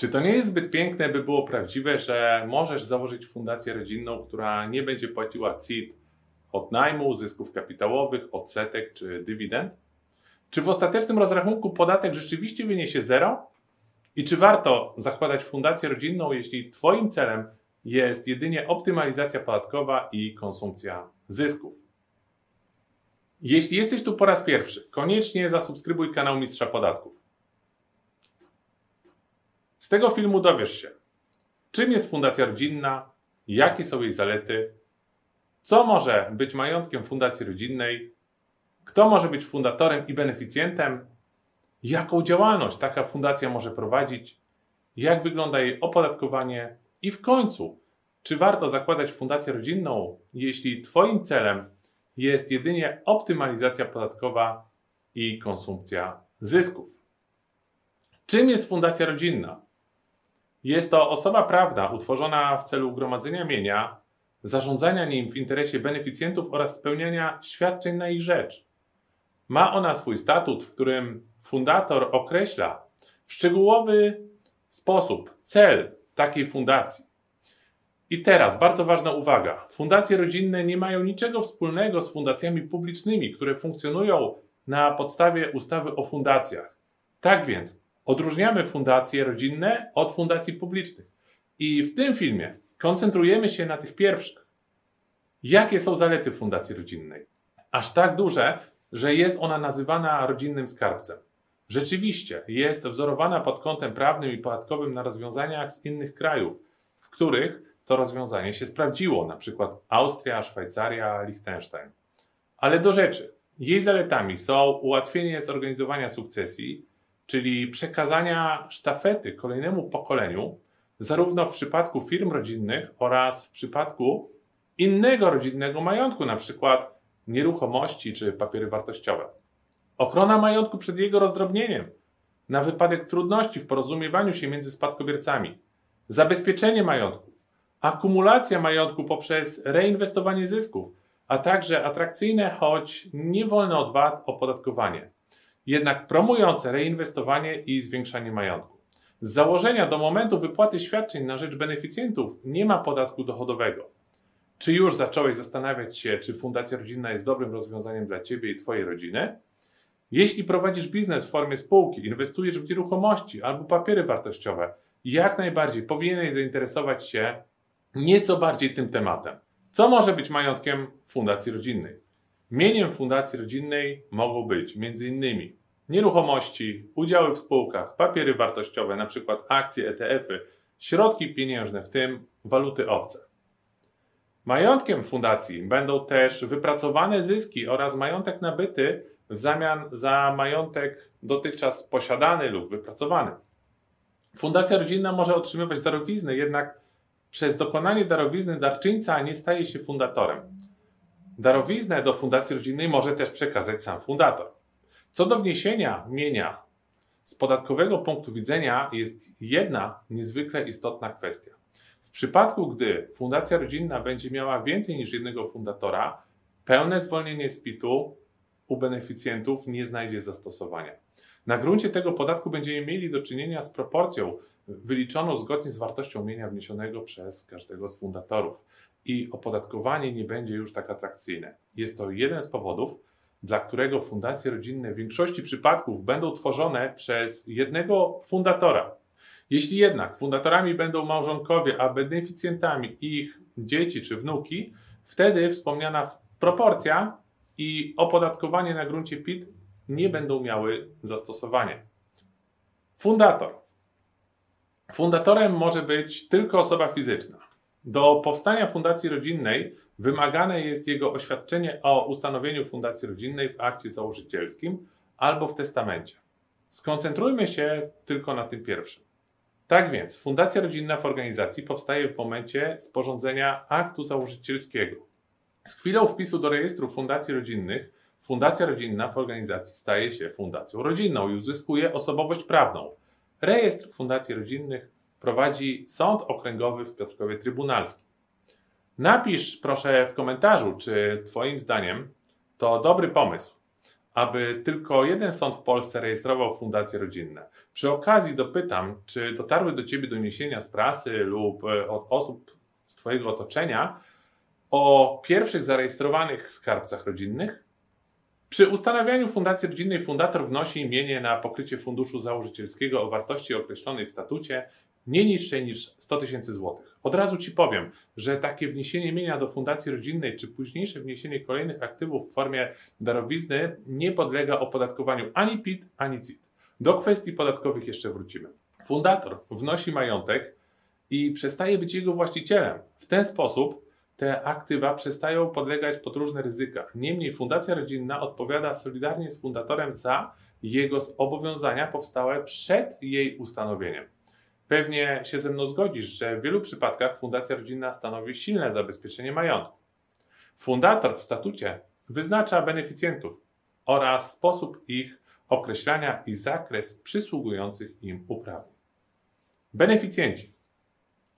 Czy to nie jest zbyt piękne, by było prawdziwe, że możesz założyć fundację rodzinną, która nie będzie płaciła CIT od najmu, zysków kapitałowych, odsetek czy dywidend? Czy w ostatecznym rozrachunku podatek rzeczywiście wyniesie zero? I czy warto zakładać fundację rodzinną, jeśli Twoim celem jest jedynie optymalizacja podatkowa i konsumpcja zysków? Jeśli jesteś tu po raz pierwszy, koniecznie zasubskrybuj kanał Mistrza Podatków. Z tego filmu dowiesz się, czym jest fundacja rodzinna, jakie są jej zalety, co może być majątkiem fundacji rodzinnej, kto może być fundatorem i beneficjentem, jaką działalność taka fundacja może prowadzić, jak wygląda jej opodatkowanie i w końcu, czy warto zakładać fundację rodzinną, jeśli Twoim celem jest jedynie optymalizacja podatkowa i konsumpcja zysków. Czym jest fundacja rodzinna? Jest to osoba prawna utworzona w celu gromadzenia mienia, zarządzania nim w interesie beneficjentów oraz spełniania świadczeń na ich rzecz. Ma ona swój statut, w którym fundator określa w szczegółowy sposób cel takiej fundacji. I teraz bardzo ważna uwaga. Fundacje rodzinne nie mają niczego wspólnego z fundacjami publicznymi, które funkcjonują na podstawie ustawy o fundacjach. Tak więc odróżniamy fundacje rodzinne od fundacji publicznych. I w tym filmie koncentrujemy się na tych pierwszych. Jakie są zalety fundacji rodzinnej? Aż tak duże, że jest ona nazywana rodzinnym skarbcem. Rzeczywiście jest wzorowana pod kątem prawnym i podatkowym na rozwiązaniach z innych krajów, w których to rozwiązanie się sprawdziło, na przykład Austria, Szwajcaria, Liechtenstein. Ale do rzeczy. Jej zaletami są ułatwienie zorganizowania sukcesji, czyli przekazania sztafety kolejnemu pokoleniu, zarówno w przypadku firm rodzinnych oraz w przypadku innego rodzinnego majątku, na przykład nieruchomości czy papiery wartościowe. Ochrona majątku przed jego rozdrobnieniem, na wypadek trudności w porozumiewaniu się między spadkobiercami, zabezpieczenie majątku, akumulacja majątku poprzez reinwestowanie zysków, a także atrakcyjne, choć nie wolne od VAT opodatkowanie, jednak promujące reinwestowanie i zwiększanie majątku. Z założenia do momentu wypłaty świadczeń na rzecz beneficjentów nie ma podatku dochodowego. Czy już zacząłeś zastanawiać się, czy fundacja rodzinna jest dobrym rozwiązaniem dla Ciebie i Twojej rodziny? Jeśli prowadzisz biznes w formie spółki, inwestujesz w nieruchomości albo papiery wartościowe, jak najbardziej powinieneś zainteresować się nieco bardziej tym tematem. Co może być majątkiem fundacji rodzinnej? Mieniem fundacji rodzinnej mogą być m.in. nieruchomości, udziały w spółkach, papiery wartościowe, np. akcje, ETF-y, środki pieniężne, w tym waluty obce. Majątkiem fundacji będą też wypracowane zyski oraz majątek nabyty w zamian za majątek dotychczas posiadany lub wypracowany. Fundacja rodzinna może otrzymywać darowizny, jednak przez dokonanie darowizny darczyńca nie staje się fundatorem. Darowiznę do fundacji rodzinnej może też przekazać sam fundator. Co do wniesienia mienia, z podatkowego punktu widzenia jest jedna niezwykle istotna kwestia. W przypadku, gdy fundacja rodzinna będzie miała więcej niż jednego fundatora, pełne zwolnienie z PIT-u u beneficjentów nie znajdzie zastosowania. Na gruncie tego podatku będziemy mieli do czynienia z proporcją wyliczoną zgodnie z wartością mienia wniesionego przez każdego z fundatorów i opodatkowanie nie będzie już tak atrakcyjne. Jest to jeden z powodów, dla którego fundacje rodzinne w większości przypadków będą tworzone przez jednego fundatora. Jeśli jednak fundatorami będą małżonkowie, a beneficjentami ich dzieci czy wnuki, wtedy wspomniana proporcja i opodatkowanie na gruncie PIT nie będą miały zastosowania. Fundator. Fundatorem może być tylko osoba fizyczna. Do powstania fundacji rodzinnej wymagane jest jego oświadczenie o ustanowieniu fundacji rodzinnej w akcie założycielskim albo w testamencie. Skoncentrujmy się tylko na tym pierwszym. Tak więc, fundacja rodzinna w organizacji powstaje w momencie sporządzenia aktu założycielskiego. Z chwilą wpisu do rejestru fundacji rodzinnych, fundacja rodzinna w organizacji staje się fundacją rodzinną i uzyskuje osobowość prawną. Rejestr fundacji rodzinnych prowadzi Sąd Okręgowy w Piotrkowie Trybunalskim. Napisz proszę w komentarzu, czy Twoim zdaniem to dobry pomysł, aby tylko jeden sąd w Polsce rejestrował fundacje rodzinne. Przy okazji dopytam, czy dotarły do Ciebie doniesienia z prasy lub e, od osób z Twojego otoczenia o pierwszych zarejestrowanych skarbcach rodzinnych? Przy ustanawianiu fundacji rodzinnej fundator wnosi imienie na pokrycie funduszu założycielskiego o wartości określonej w statucie nie niższej niż 100 tysięcy złotych. Od razu Ci powiem, że takie wniesienie imienia do fundacji rodzinnej czy późniejsze wniesienie kolejnych aktywów w formie darowizny nie podlega opodatkowaniu ani PIT, ani CIT. Do kwestii podatkowych jeszcze wrócimy. Fundator wnosi majątek i przestaje być jego właścicielem. W ten sposób te aktywa przestają podlegać pod różne ryzyka. Niemniej Fundacja Rodzinna odpowiada solidarnie z fundatorem za jego zobowiązania powstałe przed jej ustanowieniem. Pewnie się ze mną zgodzisz, że w wielu przypadkach Fundacja Rodzinna stanowi silne zabezpieczenie majątku. Fundator w statucie wyznacza beneficjentów oraz sposób ich określania i zakres przysługujących im uprawnień. Beneficjenci.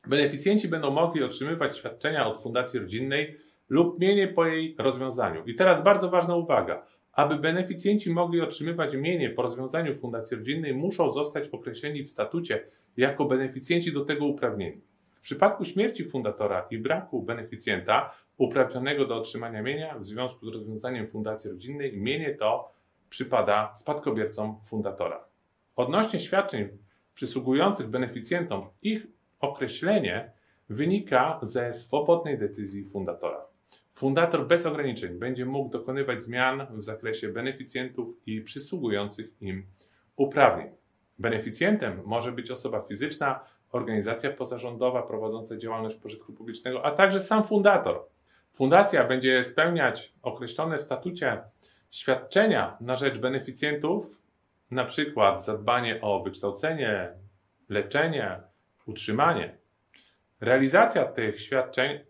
Beneficjenci będą mogli otrzymywać świadczenia od Fundacji Rodzinnej lub mienie po jej rozwiązaniu. I teraz bardzo ważna uwaga. Aby beneficjenci mogli otrzymywać mienie po rozwiązaniu Fundacji Rodzinnej, muszą zostać określeni w statucie jako beneficjenci do tego uprawnieni. W przypadku śmierci fundatora i braku beneficjenta uprawnionego do otrzymania mienia w związku z rozwiązaniem Fundacji Rodzinnej, mienie to przypada spadkobiercom fundatora. Odnośnie świadczeń przysługujących beneficjentom, ich określenie wynika ze swobodnej decyzji fundatora. Fundator bez ograniczeń będzie mógł dokonywać zmian w zakresie beneficjentów i przysługujących im uprawnień. Beneficjentem może być osoba fizyczna, organizacja pozarządowa prowadząca działalność pożytku publicznego, a także sam fundator. Fundacja będzie spełniać określone w statucie świadczenia na rzecz beneficjentów, na przykład zadbanie o wykształcenie, leczenie, utrzymanie. Realizacja tych świadczeń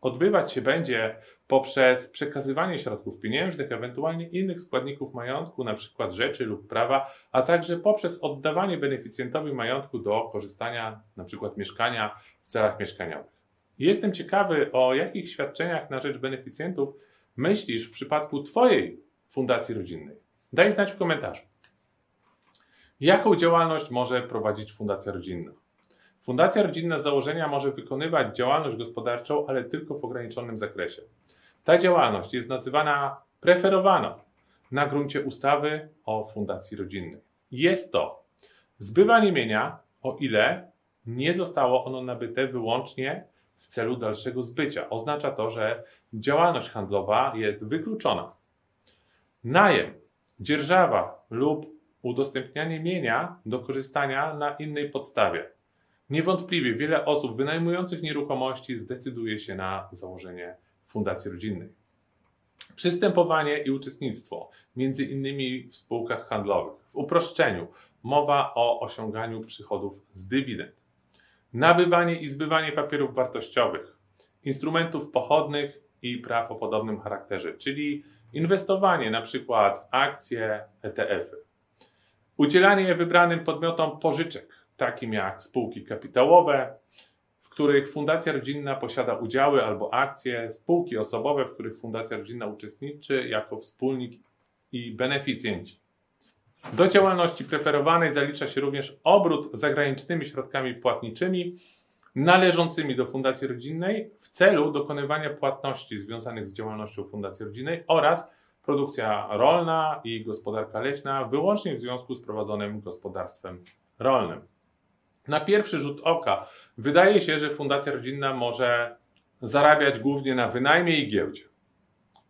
odbywać się będzie poprzez przekazywanie środków pieniężnych, ewentualnie innych składników majątku, np. rzeczy lub prawa, a także poprzez oddawanie beneficjentowi majątku do korzystania np. mieszkania w celach mieszkaniowych. Jestem ciekawy, o jakich świadczeniach na rzecz beneficjentów myślisz w przypadku Twojej fundacji rodzinnej. Daj znać w komentarzu. Jaką działalność może prowadzić fundacja rodzinna? Fundacja rodzinna założenia może wykonywać działalność gospodarczą, ale tylko w ograniczonym zakresie. Ta działalność jest nazywana preferowaną na gruncie ustawy o fundacji rodzinnej. Jest to zbywanie mienia, o ile nie zostało ono nabyte wyłącznie w celu dalszego zbycia. Oznacza to, że działalność handlowa jest wykluczona. Najem, dzierżawa lub udostępnianie mienia do korzystania na innej podstawie. Niewątpliwie wiele osób wynajmujących nieruchomości zdecyduje się na założenie fundacji rodzinnej. Przystępowanie i uczestnictwo, między innymi w spółkach handlowych. W uproszczeniu mowa o osiąganiu przychodów z dywidend. Nabywanie i zbywanie papierów wartościowych, instrumentów pochodnych i praw o podobnym charakterze, czyli inwestowanie na przykład w akcje, ETF-y. Udzielanie wybranym podmiotom pożyczek, takim jak spółki kapitałowe, w których fundacja rodzinna posiada udziały albo akcje, spółki osobowe, w których fundacja rodzinna uczestniczy jako wspólnik i beneficjenci. Do działalności preferowanej zalicza się również obrót zagranicznymi środkami płatniczymi należącymi do fundacji rodzinnej w celu dokonywania płatności związanych z działalnością fundacji rodzinnej oraz produkcja rolna i gospodarka leśna wyłącznie w związku z prowadzonym gospodarstwem rolnym. Na pierwszy rzut oka wydaje się, że fundacja rodzinna może zarabiać głównie na wynajmie i giełdzie.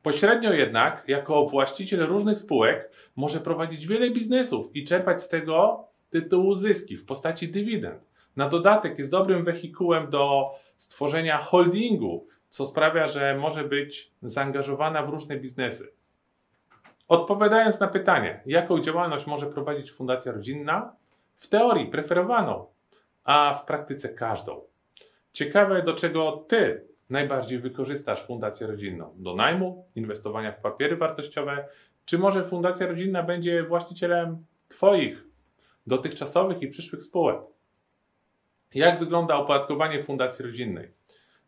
Pośrednio jednak, jako właściciel różnych spółek, może prowadzić wiele biznesów i czerpać z tego tytułu zyski w postaci dywidend. Na dodatek jest dobrym wehikułem do stworzenia holdingu, co sprawia, że może być zaangażowana w różne biznesy. Odpowiadając na pytanie, jaką działalność może prowadzić fundacja rodzinna, w teorii preferowaną a w praktyce każdą. Ciekawe, do czego Ty najbardziej wykorzystasz Fundację Rodzinną? Do najmu, inwestowania w papiery wartościowe, czy może Fundacja Rodzinna będzie właścicielem Twoich dotychczasowych i przyszłych spółek? Jak wygląda opodatkowanie Fundacji Rodzinnej?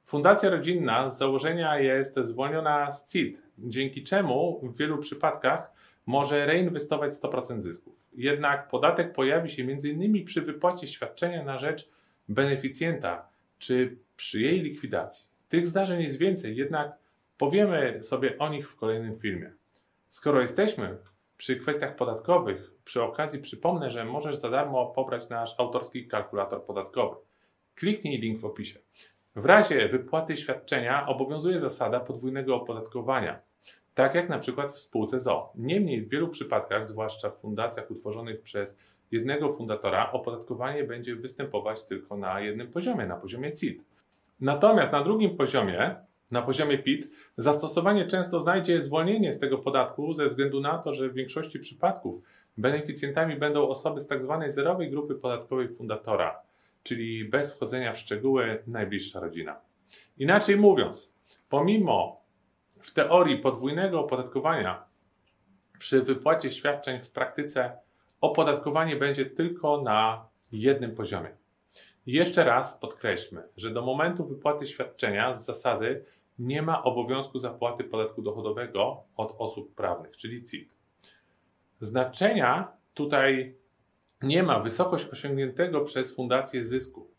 Fundacja Rodzinna z założenia jest zwolniona z CIT, dzięki czemu w wielu przypadkach może reinwestować 100% zysków. Jednak podatek pojawi się m.in. przy wypłacie świadczenia na rzecz beneficjenta czy przy jej likwidacji. Tych zdarzeń jest więcej, jednak powiemy sobie o nich w kolejnym filmie. Skoro jesteśmy przy kwestiach podatkowych, przy okazji przypomnę, że możesz za darmo pobrać nasz autorski kalkulator podatkowy. Kliknij link w opisie. W razie wypłaty świadczenia obowiązuje zasada podwójnego opodatkowania, tak jak na przykład w spółce ZO. Niemniej w wielu przypadkach, zwłaszcza w fundacjach utworzonych przez jednego fundatora, opodatkowanie będzie występować tylko na jednym poziomie, na poziomie CIT. Natomiast na drugim poziomie, na poziomie PIT, zastosowanie często znajdzie zwolnienie z tego podatku ze względu na to, że w większości przypadków beneficjentami będą osoby z tzw. Tak zerowej grupy podatkowej fundatora, czyli bez wchodzenia w szczegóły najbliższa rodzina. Inaczej mówiąc, pomimo w teorii podwójnego opodatkowania przy wypłacie świadczeń w praktyce opodatkowanie będzie tylko na jednym poziomie. Jeszcze raz podkreślmy, że do momentu wypłaty świadczenia z zasady nie ma obowiązku zapłaty podatku dochodowego od osób prawnych, czyli CIT. Znaczenia tutaj nie ma wysokość osiągniętego przez fundację zysku.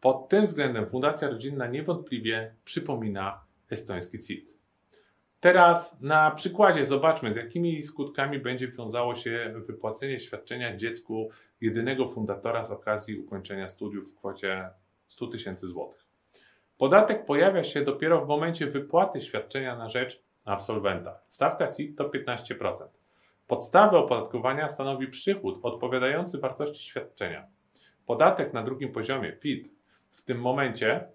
Pod tym względem Fundacja Rodzinna niewątpliwie przypomina estoński CIT. Teraz na przykładzie zobaczmy, z jakimi skutkami będzie wiązało się wypłacenie świadczenia dziecku jedynego fundatora z okazji ukończenia studiów w kwocie 100 tysięcy złotych. Podatek pojawia się dopiero w momencie wypłaty świadczenia na rzecz absolwenta. Stawka CIT to 15%. Podstawę opodatkowania stanowi przychód odpowiadający wartości świadczenia. Podatek na drugim poziomie, PIT, w tym momencie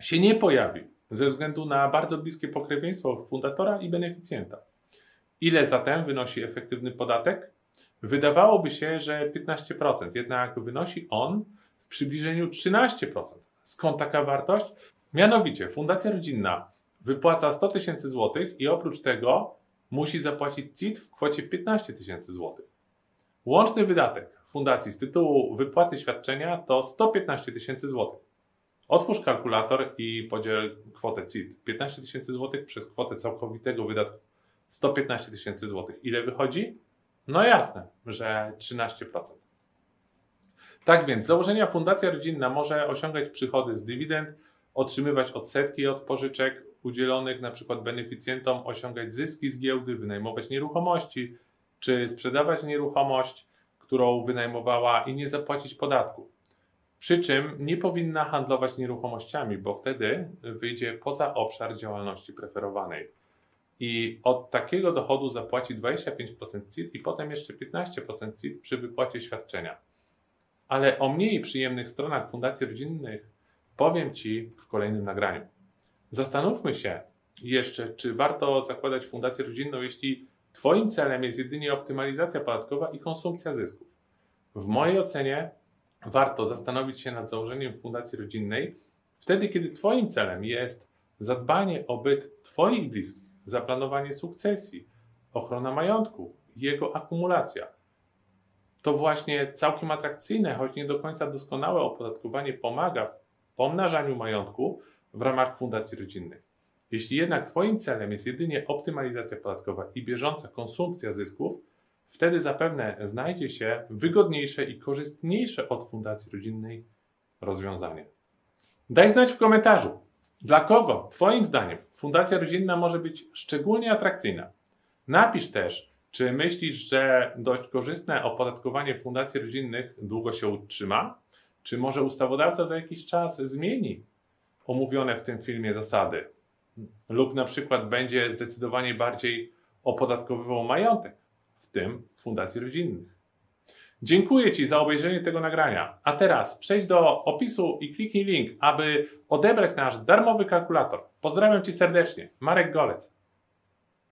się nie pojawi ze względu na bardzo bliskie pokrewieństwo fundatora i beneficjenta. Ile zatem wynosi efektywny podatek? Wydawałoby się, że 15%, jednak wynosi on w przybliżeniu 13%. Skąd taka wartość? Mianowicie Fundacja Rodzinna wypłaca 100 tysięcy złotych i oprócz tego musi zapłacić CIT w kwocie 15 tysięcy złotych. Łączny wydatek fundacji z tytułu wypłaty świadczenia to 115 tysięcy złotych. Otwórz kalkulator i podziel kwotę CIT 15 tysięcy złotych przez kwotę całkowitego wydatku 115 tysięcy złotych. Ile wychodzi? No jasne, że 13%. Tak więc, z założenia Fundacja Rodzinna może osiągać przychody z dywidend, otrzymywać odsetki od pożyczek udzielonych na przykład beneficjentom, osiągać zyski z giełdy, wynajmować nieruchomości, czy sprzedawać nieruchomość, którą wynajmowała i nie zapłacić podatku. Przy czym nie powinna handlować nieruchomościami, bo wtedy wyjdzie poza obszar działalności preferowanej. I od takiego dochodu zapłaci 25% CIT i potem jeszcze 15% CIT przy wypłacie świadczenia. Ale o mniej przyjemnych stronach fundacji rodzinnych powiem Ci w kolejnym nagraniu. Zastanówmy się jeszcze, czy warto zakładać fundację rodzinną, jeśli Twoim celem jest jedynie optymalizacja podatkowa i konsumpcja zysków. W mojej ocenie warto zastanowić się nad założeniem fundacji rodzinnej wtedy, kiedy Twoim celem jest zadbanie o byt Twoich bliskich, zaplanowanie sukcesji, ochrona majątku, jego akumulacja. To właśnie całkiem atrakcyjne, choć nie do końca doskonałe opodatkowanie pomaga w pomnażaniu majątku w ramach fundacji rodzinnej. Jeśli jednak Twoim celem jest jedynie optymalizacja podatkowa i bieżąca konsumpcja zysków, wtedy zapewne znajdzie się wygodniejsze i korzystniejsze od fundacji rodzinnej rozwiązanie. Daj znać w komentarzu, dla kogo Twoim zdaniem fundacja rodzinna może być szczególnie atrakcyjna. Napisz też, czy myślisz, że dość korzystne opodatkowanie fundacji rodzinnych długo się utrzyma? Czy może ustawodawca za jakiś czas zmieni omówione w tym filmie zasady? Lub na przykład będzie zdecydowanie bardziej opodatkowywał majątek? W tym fundacji rodzinnych. Dziękuję Ci za obejrzenie tego nagrania. A teraz przejdź do opisu i kliknij link, aby odebrać nasz darmowy kalkulator. Pozdrawiam Cię serdecznie. Marek Golec.